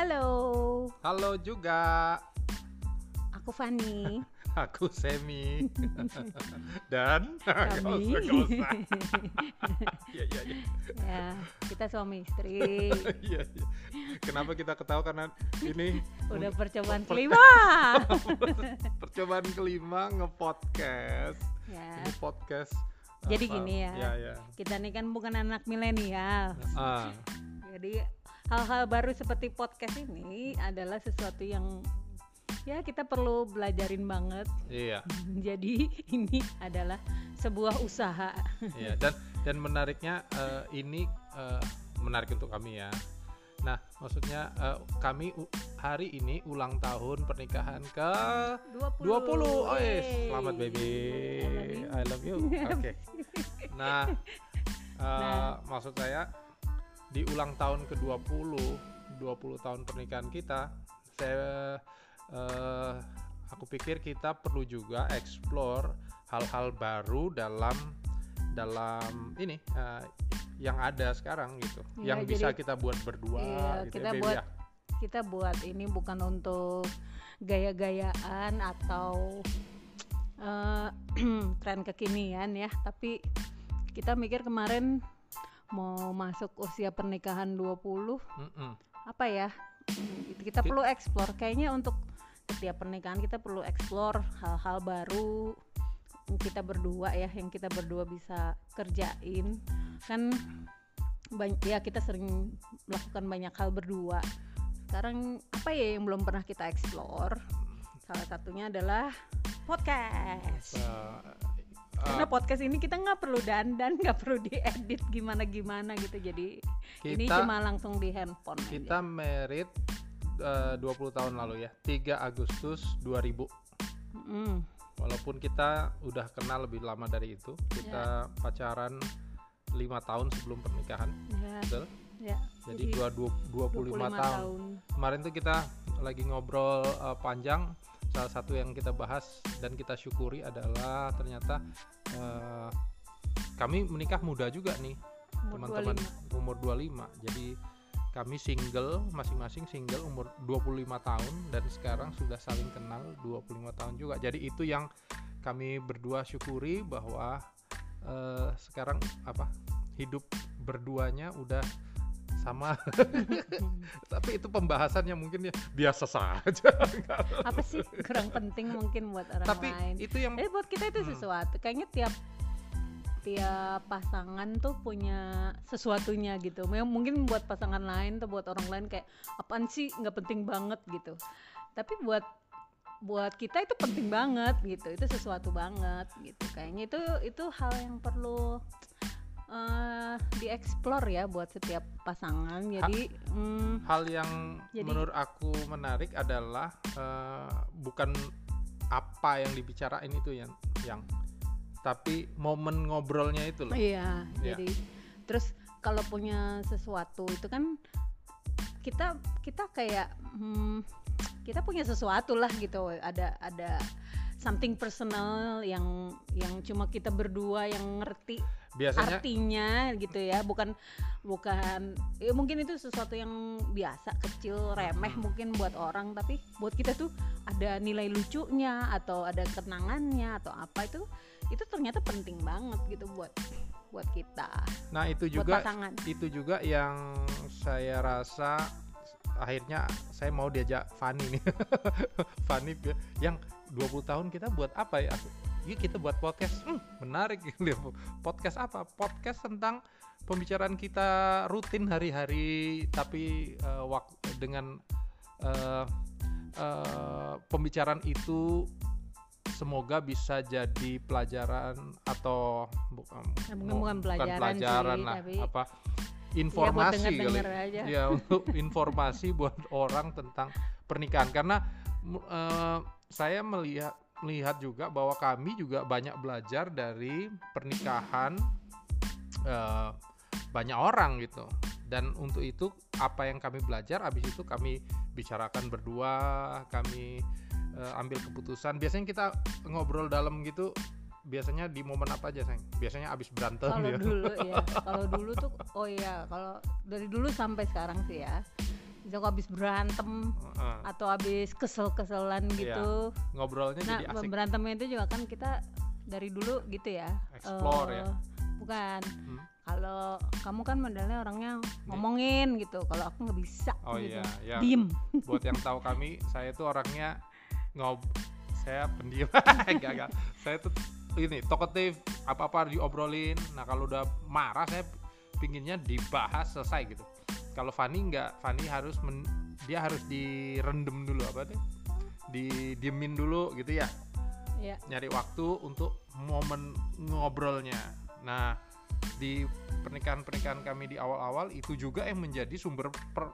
Halo, Halo juga, aku Fani. aku Semi dan Kami. Iya iya iya. ya, kita suami istri. Iya, iya. Kenapa kita ketawa karena ini Udah percobaan Per- kelima. percobaan kelima nge-podcast. ya, Ini podcast. Jadi apa? gini ya. Ya ya. kita nih kan bukan anak milenial. Ah, Jadi hal-hal baru seperti podcast ini adalah sesuatu yang ya kita perlu belajarin banget. iya Jadi ini adalah sebuah usaha. iya dan dan menariknya eh, ini eh, menarik untuk kami ya. Nah, maksudnya eh, kami hari ini ulang tahun pernikahan ke 20. 20. Oh, yes. Yeay. Selamat baby. I love you. Oke. Nah, eh, Nah. maksud saya di ulang tahun ke-20, 20 tahun pernikahan kita, saya eh, aku pikir kita perlu juga explore hal-hal baru dalam dalam ini eh, yang ada sekarang gitu. Iya, yang bisa jadi- kita buat berdua Iya, gitu kita ya, buat ya. kita buat ini bukan untuk gaya-gayaan atau eh, tren kekinian ya, tapi kita mikir kemarin mau masuk usia pernikahan 20 Mm-mm. apa ya? mm, Kita Ki- perlu explore. Kayaknya untuk setiap pernikahan kita perlu explore hal-hal baru kita berdua ya yang kita berdua bisa kerjain. Kan banyak ya kita sering melakukan banyak hal berdua. Sekarang apa ya yang belum pernah kita explore? Salah satunya adalah podcast Karena eh, podcast ini kita nggak perlu dandan nggak perlu diedit gimana gimana gitu jadi ini kita cuma langsung di handphone aja. Kita merit eh, 20 tahun lalu ya, 3 Agustus 2000. Mm, Walaupun kita udah kenal lebih lama dari itu, kita pacaran 5 tahun sebelum pernikahan, ya, betul? ya. Jadi, dua, dua, 25, tahun. Kemarin tuh kita lagi ngobrol eh, panjang, salah satu yang kita bahas dan kita syukuri adalah ternyata eh, kami menikah muda juga nih, teman-teman. 25. umur 25 jadi kami single masing-masing single umur 25 tahun dan sekarang sudah saling kenal 25 tahun juga. Jadi itu yang kami berdua syukuri bahwa eh, sekarang apa hidup berduanya udah sama. Tapi itu pembahasannya mungkin ya biasa saja apa sih kurang penting mungkin buat orang tapi lain? itu yang tapi buat kita itu Hmm. sesuatu. Kayaknya tiap tiap pasangan tuh punya sesuatunya gitu. Mem- mungkin buat pasangan lain atau buat orang lain kayak apaan sih? Nggak penting banget gitu. Tapi buat buat kita itu penting banget gitu. Itu sesuatu banget gitu. Kayaknya itu itu hal yang perlu eh dieksplor ya buat setiap pasangan jadi hmm, hal yang Jadi- menurut aku menarik adalah eh, bukan apa yang dibicarain itu yang yang tapi momen ngobrolnya itu loh Iya, Iya. jadi terus kalau punya sesuatu itu kan kita kita kayak hmm, kita punya sesuatu lah gitu. Ada ada something personal yang yang cuma kita berdua yang ngerti biasanya artinya gitu ya, bukan bukan ya mungkin itu sesuatu yang biasa kecil remeh Hmm. mungkin buat orang. Tapi buat kita tuh ada nilai lucunya atau ada kenangannya atau apa itu itu ternyata penting banget gitu buat buat kita. Nah itu juga itu juga yang saya rasa akhirnya saya mau diajak Fanny nih. Fanny yang 20 tahun kita buat apa ya? Yuk kita buat podcast. Hmm, menarik. Podcast apa? Podcast tentang pembicaraan kita rutin hari-hari tapi eh, wak- dengan eh, eh, pembicaraan itu semoga bisa jadi pelajaran atau bukan Ya, mungkin bukan pelajaran sih, lah tapi apa ya informasi kali. denger-denger aja. Ya untuk informasi buat orang tentang pernikahan. Karena eh, saya melihat melihat juga bahwa kami juga banyak belajar dari pernikahan eh, banyak orang gitu. Dan untuk itu apa yang kami belajar habis itu kami bicarakan berdua kami eh, ambil keputusan. Biasanya kita ngobrol dalam gitu biasanya di momen apa aja sayang biasanya abis berantem kalau ya. dulu ya kalau dulu tuh oh iya kalau dari dulu sampai sekarang sih ya Misalnya habis berantem Heeh. atau habis kesel-keselan Iya. gitu. ngobrolnya Nah, jadi asik berantemnya itu juga kan kita dari dulu gitu ya. Explore ya. Eh, Bukan. Hmm. Kalau kamu kan modelnya orangnya ngomongin gitu. Kalau aku nggak bisa oh gitu. iya ya Diem. buat yang tahu kami saya tuh orangnya ngob saya pendiam enggak enggak saya tuh ini talkative apa apa diobrolin nah kalau udah marah saya pinginnya dibahas selesai gitu kalau Fanny enggak Fanny harus men- dia harus direndam dulu apa deh didiemin dulu gitu ya Ya. nyari waktu untuk momen ngobrolnya nah di pernikahan-pernikahan kami di awal-awal itu juga yang menjadi sumber per-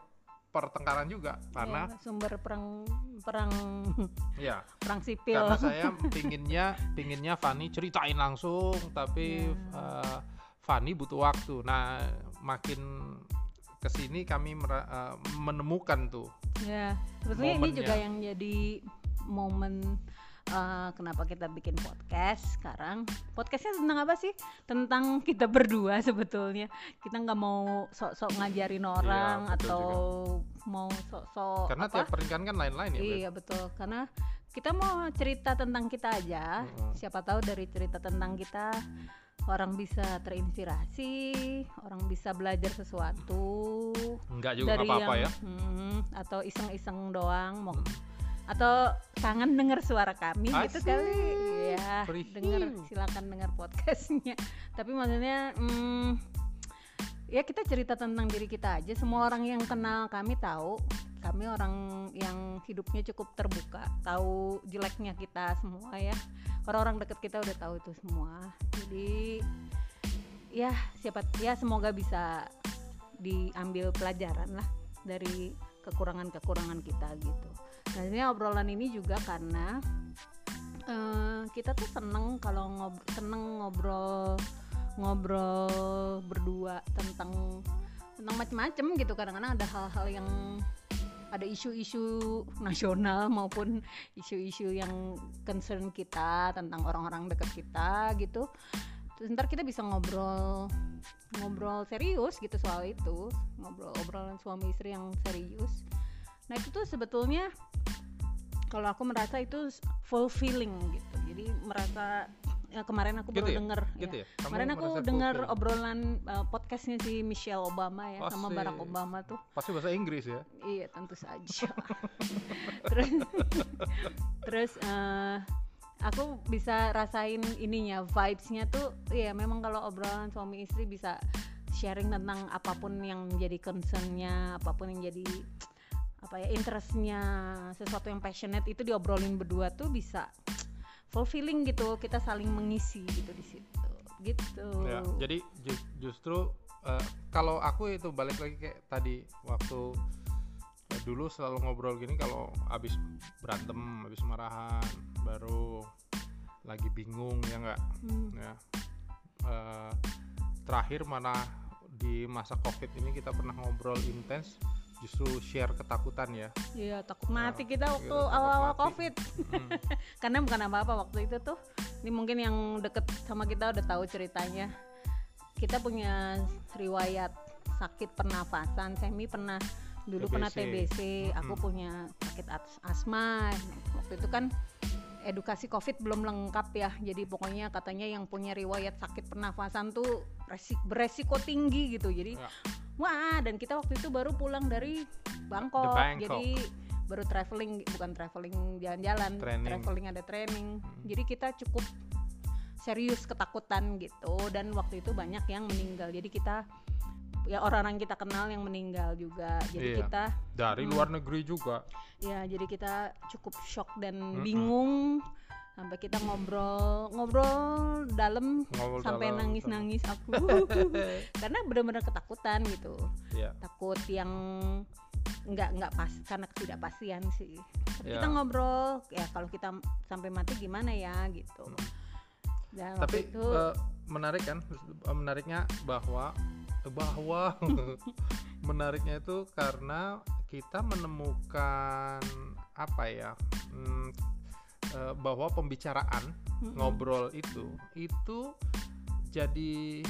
pertengkaran juga karena Ya, sumber perang perang ya perang sipil. karena saya pinginnya pinginnya Fanny ceritain langsung tapi Ya. eh, Fanny butuh waktu nah makin ke sini kami eh, menemukan tuh Ya, sebetulnya ini juga yang jadi momen uh, kenapa kita bikin podcast sekarang. Podcastnya tentang apa sih? Tentang kita berdua sebetulnya. Kita nggak mau sok-sok ngajarin orang betul atau mau sok-sok karena apa? tiap pernikahan kan lain-lain ya? Iya betul, karena kita mau cerita tentang kita aja. Mm-mm. Siapa tahu dari cerita tentang kita orang bisa terinspirasi, orang bisa belajar sesuatu. Enggak juga dari apa-apa ya. Hmm, atau iseng-iseng doang mau Hmm. atau kangen dengar suara kami gitu Asik. kali. Ya dengar silakan dengar podcastnya. Tapi maksudnya hmm, ya kita cerita tentang diri kita aja. Semua orang yang kenal kami tahu kami orang yang hidupnya cukup terbuka tahu jeleknya kita semua ya. Orang-orang deket kita udah tahu itu semua jadi ya siapa ya semoga bisa diambil pelajaran lah dari kekurangan-kekurangan kita gitu. Nah ini obrolan ini juga karena eh, kita tuh seneng kalau ngob seneng ngobrol ngobrol berdua tentang tentang macam-macam gitu kadang-kadang ada hal-hal yang ada isu-isu nasional maupun isu-isu yang concern kita tentang orang-orang dekat kita gitu. Terus ntar kita bisa ngobrol ngobrol serius gitu soal itu. Ngobrol obrolan suami istri yang serius. Nah itu tuh sebetulnya kalau aku merasa itu fulfilling gitu. Jadi merasa ya kemarin aku Gitu baru ya? denger gitu ya. ya kemarin aku fulfilled? obrolan uh, podcastnya si Michelle Obama ya sama Asik. Barack Obama tuh pasti bahasa Inggris ya Iya tentu saja. terus terus eh, aku bisa rasain ininya vibesnya tuh ya memang kalau obrolan suami istri bisa sharing tentang apa pun yang jadi concernnya apa pun yang jadi apa ya interestnya sesuatu yang passionate itu diobrolin berdua tuh bisa fulfilling gitu kita saling mengisi gitu di situ. Gitu. Ya, jadi ju- justru eh, kalau aku itu balik lagi kayak tadi waktu eh, dulu selalu ngobrol gini kalau abis berantem, abis marahan, baru lagi bingung ya enggak Hmm, ya. Eh, terakhir mana di masa covid ini kita pernah ngobrol intens justru share ketakutan ya. Iya takut mati Nah, kita waktu iya, takut awal-awal covid. Mm, karena bukan apa-apa waktu itu tuh. Ini mungkin yang deket sama kita udah tahu ceritanya. Kita punya riwayat sakit pernafasan. Semi pernah dulu pernah TBC. TBC aku punya sakit as- asma. Waktu itu kan edukasi covid belum lengkap ya. Jadi pokoknya katanya yang punya riwayat sakit pernafasan tuh resik beresiko tinggi gitu. Jadi Ya. wah dan kita waktu itu baru pulang dari Bangkok, Bangkok. jadi baru traveling bukan traveling jalan-jalan. Traveling ada training. Hmm. jadi kita cukup serius ketakutan gitu. Dan waktu itu banyak yang meninggal. Jadi kita ya orang-orang kita kenal yang meninggal juga jadi Iya. kita dari Hmm. luar negeri juga ya jadi kita cukup shock dan Mm-mm. bingung sampai kita ngobrol ngobrol dalam ngobrol sampai dalam- nangis-nangis aku karena benar-benar ketakutan gitu ya takut yang nggak nggak pas karena ketidakpastian sih Tapi Ya. kita ngobrol ya kalau kita sampai mati gimana ya gitu Hmm. dan tapi waktu itu eh, menarik kan menariknya bahwa bahwa menariknya itu karena kita menemukan apa ya hmm, eh, bahwa pembicaraan mm-mm. ngobrol itu itu jadi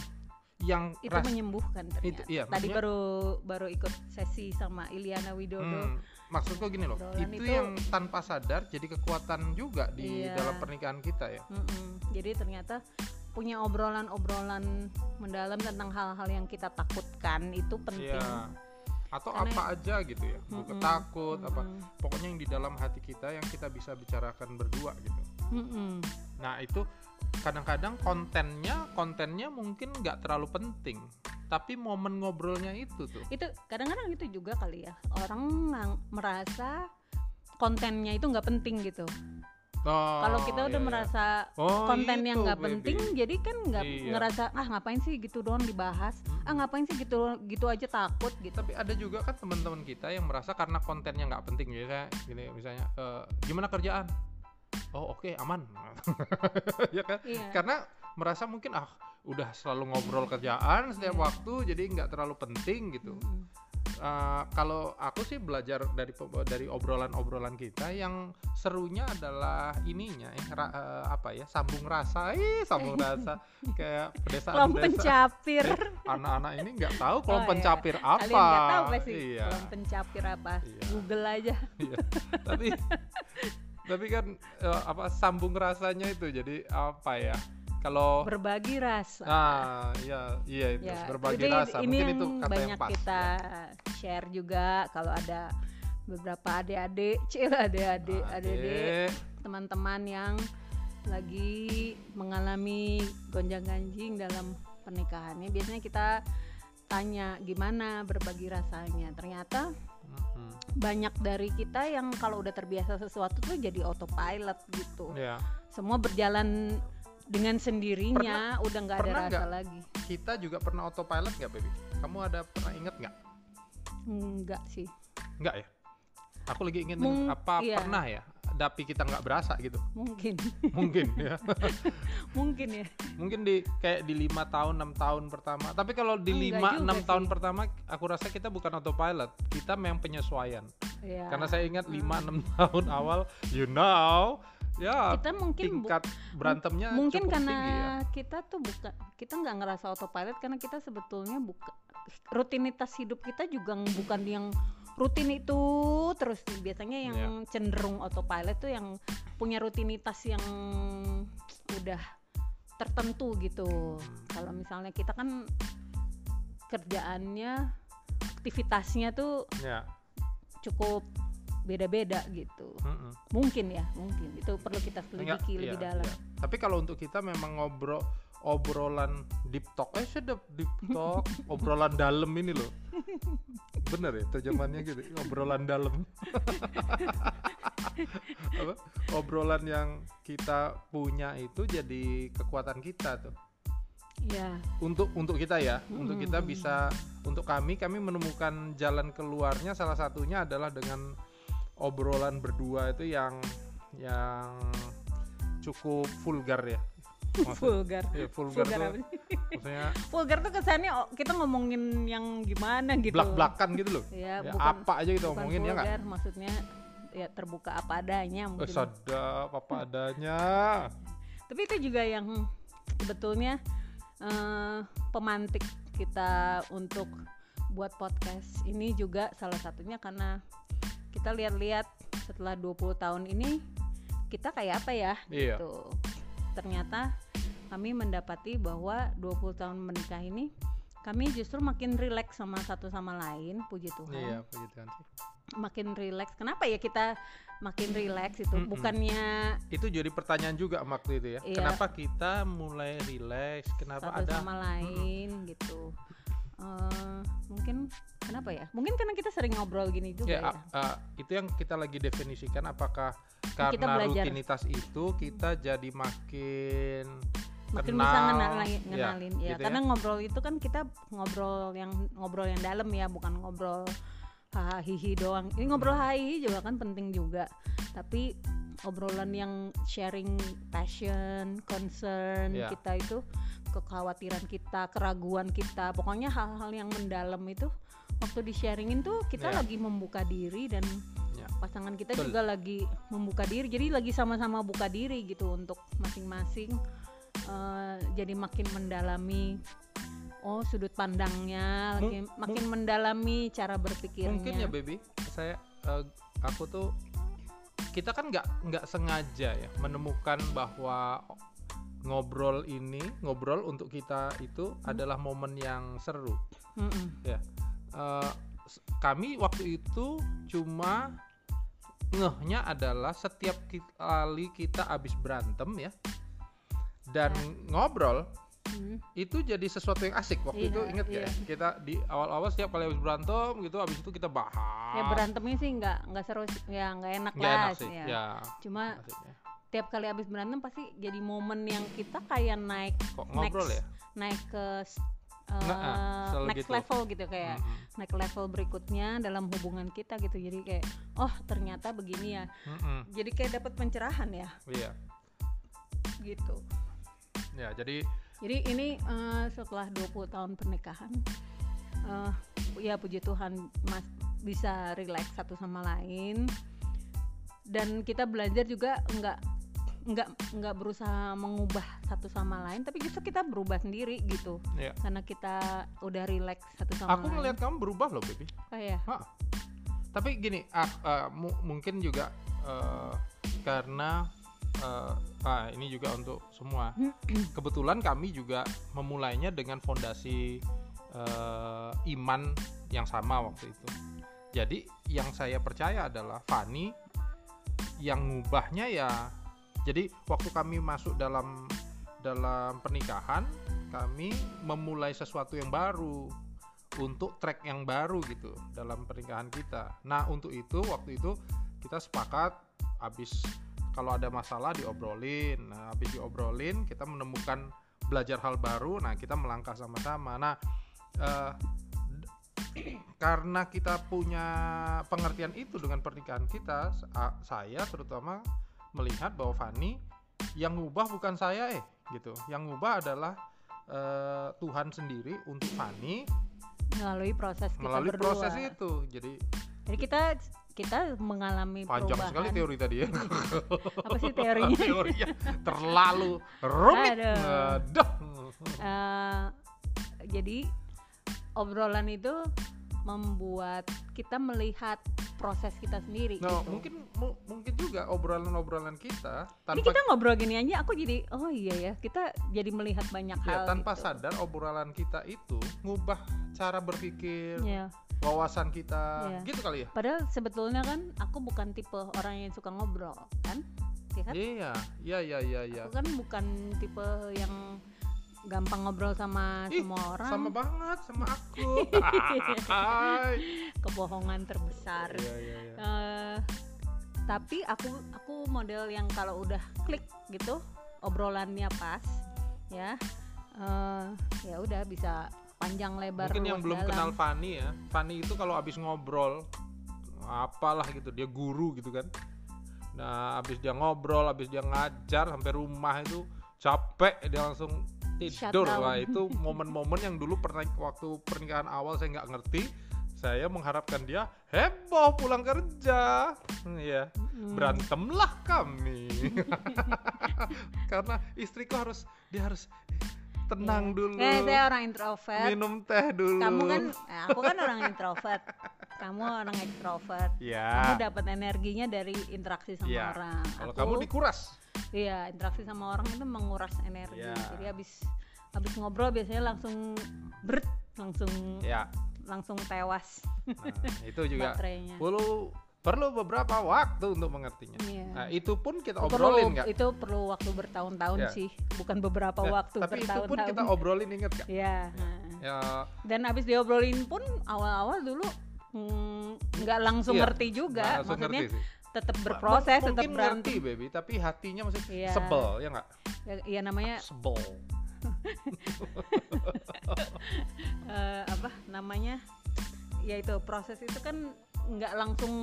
yang itu ras- menyembuhkan itu ternyata. iya Tadi baru baru ikut sesi sama Iliana Widodo. Hmm, maksudku gini loh, itu, itu- yang tanpa sadar jadi kekuatan juga di Iya. dalam pernikahan kita ya. Mm-mm. Jadi ternyata punya obrolan-obrolan mendalam tentang hal-hal yang kita takutkan itu penting. Iya. Atau Karena- apa aja gitu ya, bukan Mm-mm. takut apa, Mm-mm. pokoknya yang di dalam hati kita yang kita bisa bicarakan berdua gitu. Mm-mm. Nah itu kadang-kadang kontennya kontennya mungkin nggak terlalu penting, tapi momen ngobrolnya itu tuh. Itu kadang-kadang itu juga kali ya orang merasa kontennya itu nggak penting gitu. Oh, Kalau kita udah iya, iya. merasa Oh, konten yang itu, nggak penting, jadi kan nggak Iya. ngerasa ah ngapain sih gitu doang dibahas, ah Mm-mm. ngapain sih gitu gitu aja takut gitu. Tapi ada juga kan teman-teman kita yang merasa karena kontennya nggak penting ya kayak gini misalnya eh, gimana kerjaan? Oh oke aman, ya kan? Iya. Karena merasa mungkin ah udah selalu ngobrol kerjaan setiap Iya. waktu jadi nggak terlalu penting gitu. Mm-mm. Eh, kalau aku sih belajar dari dari obrolan-obrolan kita yang serunya adalah ininya ya ra- eh, apa ya sambung rasa, ih sambung rasa kayak pedesaan Kolom desa. pencapir. Eh, anak-anak ini nggak tahu kolom Oh, iya. pencapir apa. Kalian nggak tahu pasti Iya. kolom pencapir apa? Iya. Google aja. Iya. tapi tapi kan eh, apa sambung rasanya itu jadi apa ya? Kalau Berbagi rasa. ah iya iya itu ya, berbagi jadi rasa ini mungkin yang itu kata banyak yang pas. kita ya. share juga kalau ada beberapa adik-adik, cil adik-adik, adik-adik, teman-teman yang lagi mengalami gonjang-ganjing dalam pernikahannya. Biasanya kita tanya gimana berbagi rasanya. Ternyata banyak dari kita yang kalau udah terbiasa sesuatu tuh jadi autopilot gitu. ya Semua berjalan dengan sendirinya, udah nggak ada pernah rasa nggak? lagi. kita juga pernah autopilot nggak baby? Kamu ada pernah inget nggak? Enggak sih. Nggak ya? Aku lagi ingin Mung- apa iya. pernah ya? Tapi kita nggak berasa gitu. Mungkin. Mungkin ya. Mungkin ya. Mungkin di kayak di lima tahun enam tahun pertama. Tapi kalau di lima enam tahun pertama, aku rasa kita bukan autopilot. Kita memang penyesuaian. Ya. Karena saya ingat Hmm. lima enam tahun awal, you know, ya kita mungkin tingkat berantemnya mungkin cukup karena tinggi ya. kita tuh bukan kita nggak ngerasa autopilot karena kita sebetulnya buka rutinitas hidup kita juga bukan yang rutin itu terus biasanya yang Iya. cenderung autopilot tuh yang punya rutinitas yang udah tertentu gitu Hmm. kalau misalnya kita kan kerjaannya aktivitasnya tuh Ya. cukup beda-beda gitu mm-mm. mungkin ya mungkin itu perlu kita selidiki lebih iya, dalam iya. Tapi kalau untuk kita memang ngobrol obrolan deep talk, eh sedap deep talk, obrolan dalam ini loh. Bener ya terjemahannya gitu, obrolan dalam. Apa? Obrolan yang kita punya itu jadi kekuatan kita tuh. ya Untuk untuk kita ya, untuk kita bisa untuk kami kami menemukan jalan keluarnya salah satunya adalah dengan obrolan berdua itu yang yang cukup vulgar ya. Maksud- vulgar ya, vulgar, vulgar tuh maksudnya vulgar tuh kesannya kita ngomongin yang gimana gitu blak-blakan gitu loh. ya, Ya, bukan apa aja kita bukan ngomongin ya vulgar maksudnya ya terbuka apa adanya Eh, mungkin sadap apa adanya. tapi itu juga yang sebetulnya eh, pemantik kita untuk buat podcast ini juga salah satunya karena kita lihat-lihat setelah 20 tahun ini kita kayak apa ya Iya. gitu. Ternyata kami mendapati bahwa 20 tahun menikah ini kami justru makin rileks sama satu sama lain, puji Tuhan. Iya, puji Tuhan sih. Makin rileks. Kenapa ya kita makin rileks itu? Mm-mm. Bukannya Itu jadi pertanyaan juga waktu itu ya. Iya. Kenapa kita mulai relax? Kenapa satu ada sama lain gitu. Eh, mungkin kenapa ya? Mungkin karena kita sering ngobrol gini juga ya, ya. a- itu yang kita lagi definisikan apakah Kita karena belajar. rutinitas itu kita jadi makin makin kenal, bisa ngenalin, ya, ngenalin ya, gitu karena ngobrol itu kan kita ngobrol yang ngobrol yang dalam ya bukan ngobrol hahaha hihi doang ini ngobrol Hmm. hahihi juga kan penting juga tapi obrolan yang sharing passion concern Ya. kita itu kekhawatiran kita keraguan kita pokoknya hal-hal yang mendalam itu waktu di sharingin tuh kita Ya. lagi membuka diri dan Ya. pasangan kita Betul. juga lagi membuka diri jadi lagi sama-sama buka diri gitu untuk masing-masing eh, jadi makin mendalami oh sudut pandangnya lagi makin mendalami cara berpikirnya mungkin ya baby saya eh, aku tuh kita kan nggak nggak sengaja ya menemukan bahwa ngobrol ini ngobrol untuk kita itu Hmm. adalah momen yang seru Mm-mm. Eh, s- kami waktu itu cuma ngehnya adalah setiap kali kita habis berantem ya dan ngobrol Hmm. itu jadi sesuatu yang asik waktu Iya, itu inget ya iya. kita di awal-awal setiap kali habis berantem gitu habis itu kita bahas ya berantemnya sih nggak nggak seru ya nggak enak nggak enak sih ya. ya cuma. Tiap kali habis berantem pasti jadi momen yang kita kayak naik kok ngobrol next, ya? naik ke uh, Nggak, ah, next gitu. level gitu kayak Mm-mm, naik level berikutnya dalam hubungan kita gitu. Jadi kayak oh ternyata begini ya. Mm-mm, jadi kayak dapat pencerahan ya? Iya. Gitu. Ya jadi jadi ini eh, setelah 20 tahun pernikahan eh ya puji Tuhan mas bisa relax satu sama lain. Dan kita belajar juga nggak nggak nggak berusaha mengubah satu sama lain tapi justru kita berubah sendiri gitu ya karena kita udah relax satu sama aku lain ngelihat kamu berubah loh baby kayak Ha. Tapi gini, ah, mu- mungkin juga eh, karena eh, ah, ini juga untuk semua. Kebetulan kami juga memulainya dengan fondasi eh, iman yang sama waktu itu. Jadi yang saya percaya adalah Fani yang ngubahnya ya. Jadi waktu kami masuk dalam dalam pernikahan, kami memulai sesuatu yang baru untuk track yang baru gitu dalam pernikahan kita. Nah, untuk itu waktu itu kita sepakat habis kalau ada masalah diobrolin. Nah, habis diobrolin kita menemukan belajar hal baru. Nah, kita melangkah sama-sama. Nah, eh, karena kita punya pengertian itu dengan pernikahan kita, sa- saya terutama melihat bahwa Fani yang ngubah bukan saya eh gitu. Yang ngubah adalah eh, Tuhan sendiri untuk Fani melalui proses kita melalui berdua proses itu jadi jadi kita kita mengalami panjang perubahan sekali teori tadi ya apa sih teorinya teorinya terlalu rumit Aduh. Aduh. Eh, jadi obrolan itu membuat kita melihat proses kita sendiri Nah, gitu. mungkin mu- mungkin juga obrolan-obrolan kita Ini tanpa kita ngobrol gini aja, aku jadi oh iya ya, kita jadi melihat banyak ya, hal. tanpa gitu. sadar obrolan kita itu ngubah cara berpikir Ya, wawasan kita Iya. gitu kali ya padahal sebetulnya kan aku bukan tipe orang yang suka ngobrol, kan? Ya kan? iya iya iya iya iya Aku kan bukan tipe yang gampang ngobrol sama Ih, semua orang. sama banget sama aku Hai. Kebohongan terbesar. iya iya iya Eh, tapi aku aku model yang kalau udah klik gitu obrolannya pas ya eh, ya udah bisa panjang lebar mungkin yang belum dalam. kenal Fani ya Fani itu kalau habis ngobrol apalah gitu dia guru gitu kan nah habis dia ngobrol habis dia ngajar sampai rumah itu capek dia langsung tidur. Shutdown. lah itu momen-momen yang dulu pernah waktu pernikahan awal saya nggak ngerti saya mengharapkan dia heboh pulang kerja. Ya Mm. berantemlah kami. Karena istriku harus dia harus tenang Iya. dulu. Eh, saya orang introvert. Minum teh dulu. Kamu kan eh, aku kan orang introvert. Kamu orang ekstrovert kamu ya dapat energinya dari interaksi sama Iya. orang. Kalau aku kamu dikuras iya interaksi sama orang itu menguras energi. Iya. jadi habis habis ngobrol biasanya langsung bert langsung ya langsung tewas. Nah, itu juga perlu perlu beberapa waktu untuk mengertinya. Iya. nah itu pun kita Itu obrolin perlu, nggak? itu perlu waktu bertahun-tahun Ya. sih bukan beberapa Nah, waktu tapi itu pun kita obrolin inget nggak? Ya ya. Dan habis diobrolin pun awal-awal dulu mm, nggak langsung Iya, ngerti juga langsung maksudnya ngerti sih. Tetap M- berproses tetap mungkin ngerti berantem. baby tapi hatinya masih Iya. sebel ya nggak? Ya, ya namanya sebel. Eh, apa namanya? Ya itu proses itu kan nggak langsung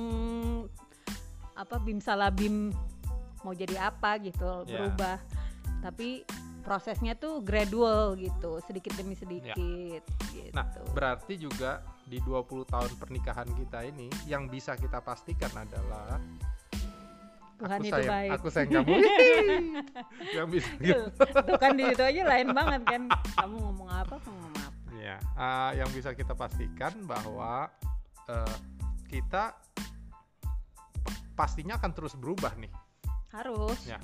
apa bim salah bim mau jadi apa gitu Ya. berubah. Tapi prosesnya tuh gradual gitu sedikit demi sedikit gitu. Nah, berarti juga di 20 tahun pernikahan kita ini yang bisa kita pastikan adalah Tuhan aku itu sayang, baik aku sayang kamu. yang bisa Tuh, tuh kan di situ aja lain banget kan kamu ngomong apa aku ngomong apa ya Ya, eh, yang bisa kita pastikan bahwa eh, kita pastinya akan terus berubah nih. Harus. Ya.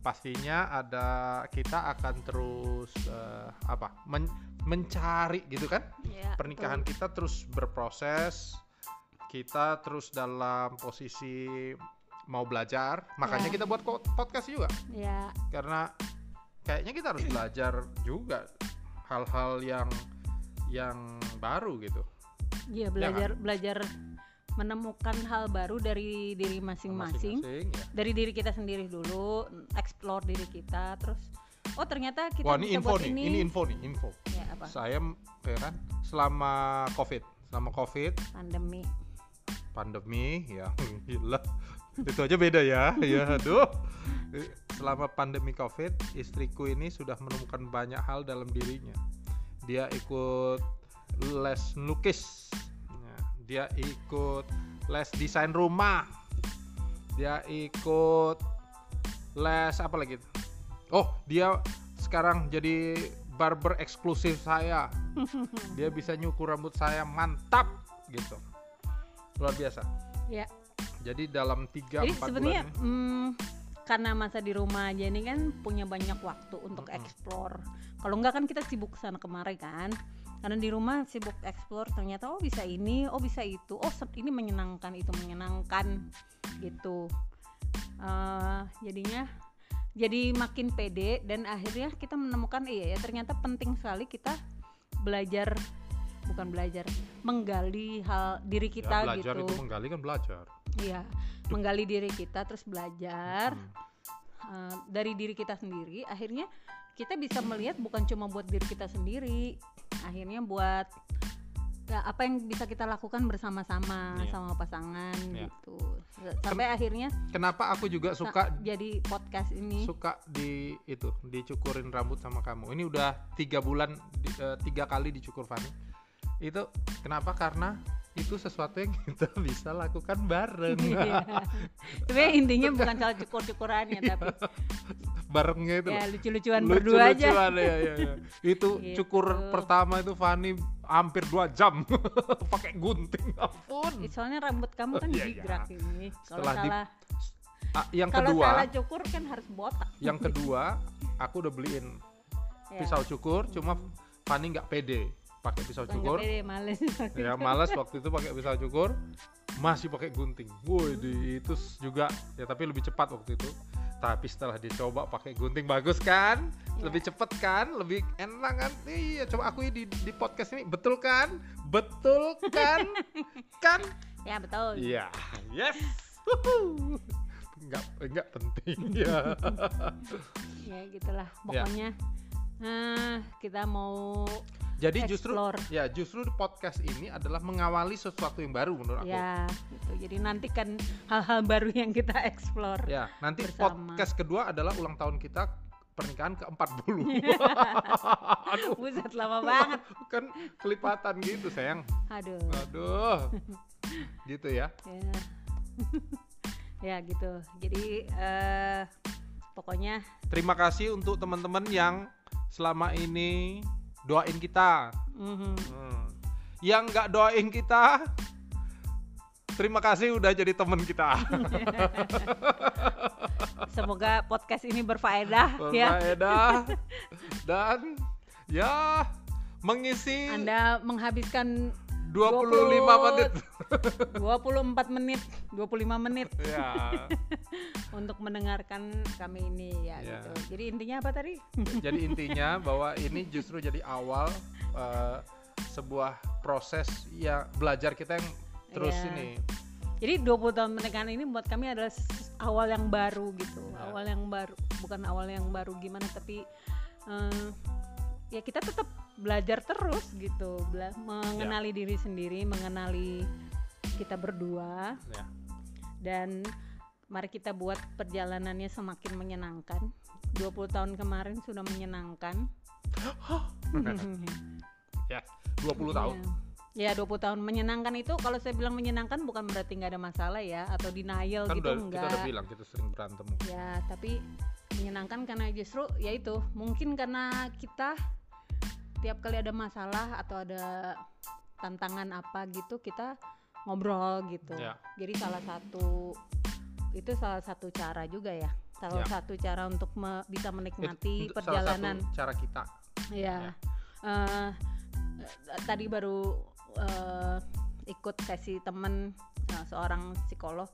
Pastinya ada kita akan terus eh, apa? men- mencari gitu kan? Ya, Pernikahan betul. kita terus berproses. Kita terus dalam posisi mau belajar. Makanya Ya. kita buat podcast juga. Ya, karena kayaknya kita harus belajar juga hal-hal yang yang baru gitu iya belajar belajar menemukan hal baru dari diri masing-masing. masing-masing ya. Dari diri kita sendiri dulu, explore diri kita, terus oh ternyata kita Wah ini bisa info buat nih, ini. ini info nih, info. Ya apa? Saya ya kan selama covid, selama covid, Pandemi. pandemi ya gila. Itu aja beda ya, ya aduh. Selama pandemi covid, istriku ini sudah menemukan banyak hal dalam dirinya. Dia ikut les lukis, dia ikut les desain rumah, dia ikut les apa lagi? Oh, dia sekarang jadi barber eksklusif saya. Dia bisa nyukur rambut saya mantap gitu. Luar biasa. Ya. Jadi dalam 3 Jadi 4 sebenarnya bulan hmm, karena masa di rumah aja ini kan punya banyak waktu untuk Mm-mm. explore. Kalau enggak kan kita sibuk sana kemari kan. Karena di rumah sibuk explore ternyata oh bisa ini, oh bisa itu, oh ini menyenangkan, itu menyenangkan gitu. Eh, jadinya jadi makin pede dan akhirnya kita menemukan iya ya ternyata penting sekali kita belajar bukan belajar menggali hal diri ya, kita belajar gitu itu menggali kan belajar. Iya, menggali diri kita terus belajar Hmm. uh, dari diri kita sendiri. Akhirnya kita bisa melihat bukan cuma buat diri kita sendiri, akhirnya buat ya, apa yang bisa kita lakukan bersama-sama Iya. sama pasangan Iya. gitu. Sampai akhirnya Kenapa aku juga suka jadi podcast ini. suka di itu dicukurin rambut sama kamu. Ini udah tiga bulan di- eh, tiga kali dicukur Fani. Itu kenapa? Karena itu sesuatu yang kita bisa lakukan bareng. Iya. Sebenarnya intinya bukan soal cukur-cukurannya tapi Barengnya itu. ya lucu-lucuan Lucu-lucuan, berdua aja. ya, ya, ya. Itu Gitu. cukur pertama itu Fani hampir dua jam pakai gunting ampun. Soalnya rambut kamu kan Iya, iya. jigrak ini. Kalau Setelah di- salah Ah, yang kalau kedua, salah cukur kan harus botak. yang kedua aku udah beliin Ya. pisau cukur, cuma Fani nggak pede pakai pisau Bukan cukur. males. ya malas waktu itu pakai pisau cukur. Masih pakai gunting. Woi itu juga ya tapi lebih cepat waktu itu. Tapi setelah dicoba pakai gunting bagus kan? Iya. lebih cepet kan? Lebih enak kan? Iya coba aku di di podcast ini. Betul kan? Betul kan? Kan? Ya betul. iya yes. Wuhu. nggak nggak penting ya. Ya gitulah. Pokoknya eh kita mau jadi justru explore. ya justru podcast ini adalah mengawali sesuatu yang baru menurut aku Ya, gitu. Jadi nantikan hal-hal baru yang kita explore. Ya, nanti bersama. podcast kedua adalah ulang tahun kita pernikahan ke-40. Aduh, Buset lama banget. kan kelipatan gitu, sayang. Aduh. Aduh. gitu ya. Ya. ya gitu. Jadi eh pokoknya Terima kasih untuk teman-teman yang selama ini doain kita. mhm. Hmm. Yang nggak doain kita, terima kasih udah jadi teman kita. semoga podcast ini berfaedah ya. Berfaedah. Dan ya mengisi Anda menghabiskan 25 menit. 24 menit, 25 menit ya. untuk mendengarkan kami ini ya Ya. gitu. Jadi intinya apa tadi? Jadi intinya bahwa ini justru jadi awal eh, sebuah proses ya belajar kita yang terus Iya. ini. Jadi 20 tahun pernikahan ini buat kami adalah awal yang baru gitu. Ya. Awal yang baru, bukan awal yang baru gimana tapi eh, ya kita tetap belajar terus gitu, Bela- mengenali diri sendiri, mengenali kita berdua Ya. dan mari kita buat perjalanannya semakin menyenangkan. 20 tahun kemarin sudah menyenangkan. Ya, 20 tahun. Ya 20 tahun menyenangkan itu kalau saya bilang menyenangkan bukan berarti nggak ada masalah ya atau denial Kan gitu udah, enggak. kita udah bilang kita sering berantem. Ya, tapi menyenangkan karena justru ya itu mungkin karena kita tiap kali ada masalah atau ada tantangan apa gitu kita ngobrol gitu. Ya. jadi salah satu itu salah satu cara juga ya. Salah Ya. satu cara untuk me- bisa menikmati Itu salah satu perjalanan. cara kita. Ya. Eh, tadi baru eh, ikut sesi temen eh, seorang psikolog.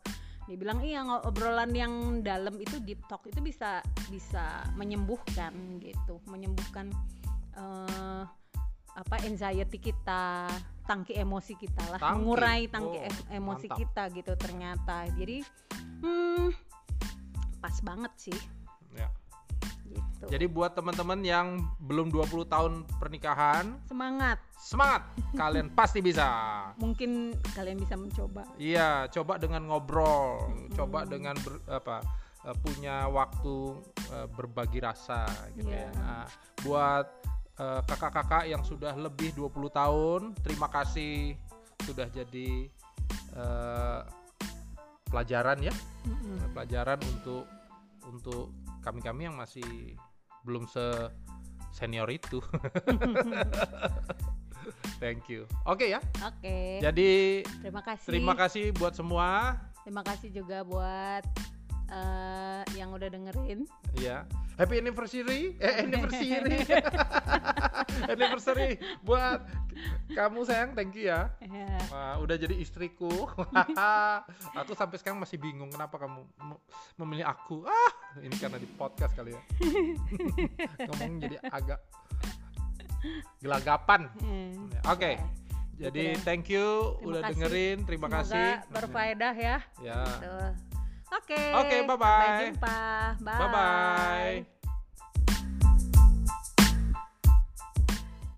Dia bilang iya obrolan yang dalam itu deep talk itu bisa bisa menyembuhkan gitu. Menyembuhkan eh, apa anxiety kita tangki emosi kita lah Tangki? mengurai tangki Oh, em- emosi mantap. kita gitu ternyata jadi hmm, pas banget sih ya. gitu jadi buat teman-teman yang belum 20 tahun pernikahan semangat semangat kalian pasti bisa mungkin kalian bisa mencoba Iya, coba dengan ngobrol, coba Mm. dengan ber- apa eh, punya waktu eh, berbagi rasa gitu Iya. ya. Nah, buat eh, kakak-kakak yang sudah lebih 20 tahun, terima kasih sudah jadi eh, pelajaran ya, Mm-mm. pelajaran untuk untuk kami-kami yang masih belum se senior itu. Thank you. Oke ya. Oke. Jadi Terima kasih. terima kasih buat semua. Terima kasih juga buat eh, yang udah dengerin. Iya. Happy anniversary. Eh anniversary. anniversary buat kamu sayang, thank you ya. Ya. Wah, udah jadi istriku. aku sampai sekarang masih bingung kenapa kamu mu- memilih aku. Ah, ini karena di podcast kali ya. Ngomong jadi agak gelagapan. Hmm. Oke. Oke. Jadi Gitu deh. thank you Terima udah kasih. dengerin. Terima Semoga kasih. berfaedah ya. Ya. Tuh. Oke. Oke, Sampai bye-bye. jumpa. Bye. Bye bye.